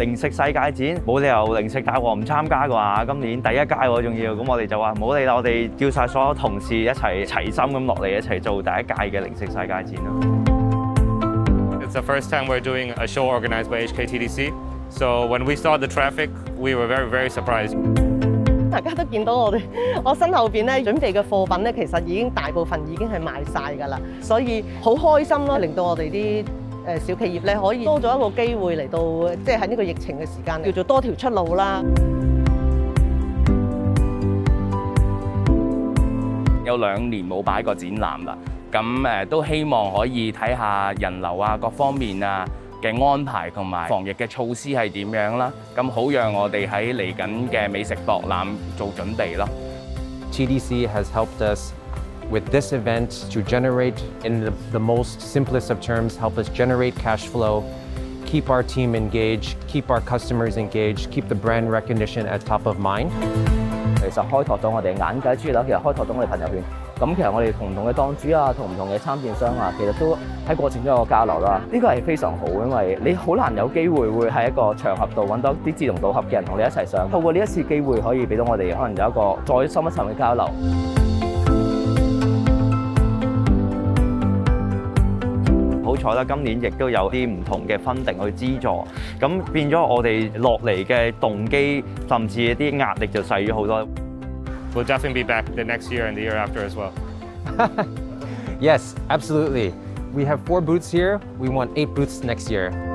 零食世界展冇理由零食大王唔參加㗎嘛！今年第一屆喎，仲要咁我哋就話冇理啦，我哋叫晒所有同事一齊齊心咁落嚟一齊做第一屆嘅零食世界展咯。It's the first time we're doing a show organised by HKTDC. So when we saw the traffic, we were very, very surprised. 大家都見到我哋，我身後邊咧準備嘅貨品咧，其實已經大部分已經係賣晒㗎啦，所以好開心咯，令到我哋啲。誒小企業咧可以多咗一個機會嚟到，即係喺呢個疫情嘅時間叫做多條出路啦。有兩年冇擺個展覽啦，咁誒都希望可以睇下人流啊、各方面啊嘅安排同埋防疫嘅措施係點樣啦。咁好讓我哋喺嚟緊嘅美食博覽做準備咯。CDC has helped us. with this event to generate, in the, the most simplest of terms, help us generate cash flow, keep our team engaged, keep our customers engaged, keep the brand recognition at top of mind. 其實開拓到我哋眼界之餘啦，其實開拓到我哋朋友圈。咁其實我哋同唔同嘅檔主啊，同唔同嘅參展商啊，其實都喺過程中有個交流啦。呢個係非常好，因為你好難有機會會喺一個場合度揾到啲志同道合嘅人同你一齊上。透過呢一次機會，可以俾到我哋可能有一個再深一層嘅交流。彩啦，今年亦都有啲唔同嘅分定去資助，咁變咗我哋落嚟嘅動機，甚至啲壓力就細咗好多。We'll definitely be back the next year and the year after as well. Yes, absolutely. We have four boots here. We want eight boots next year.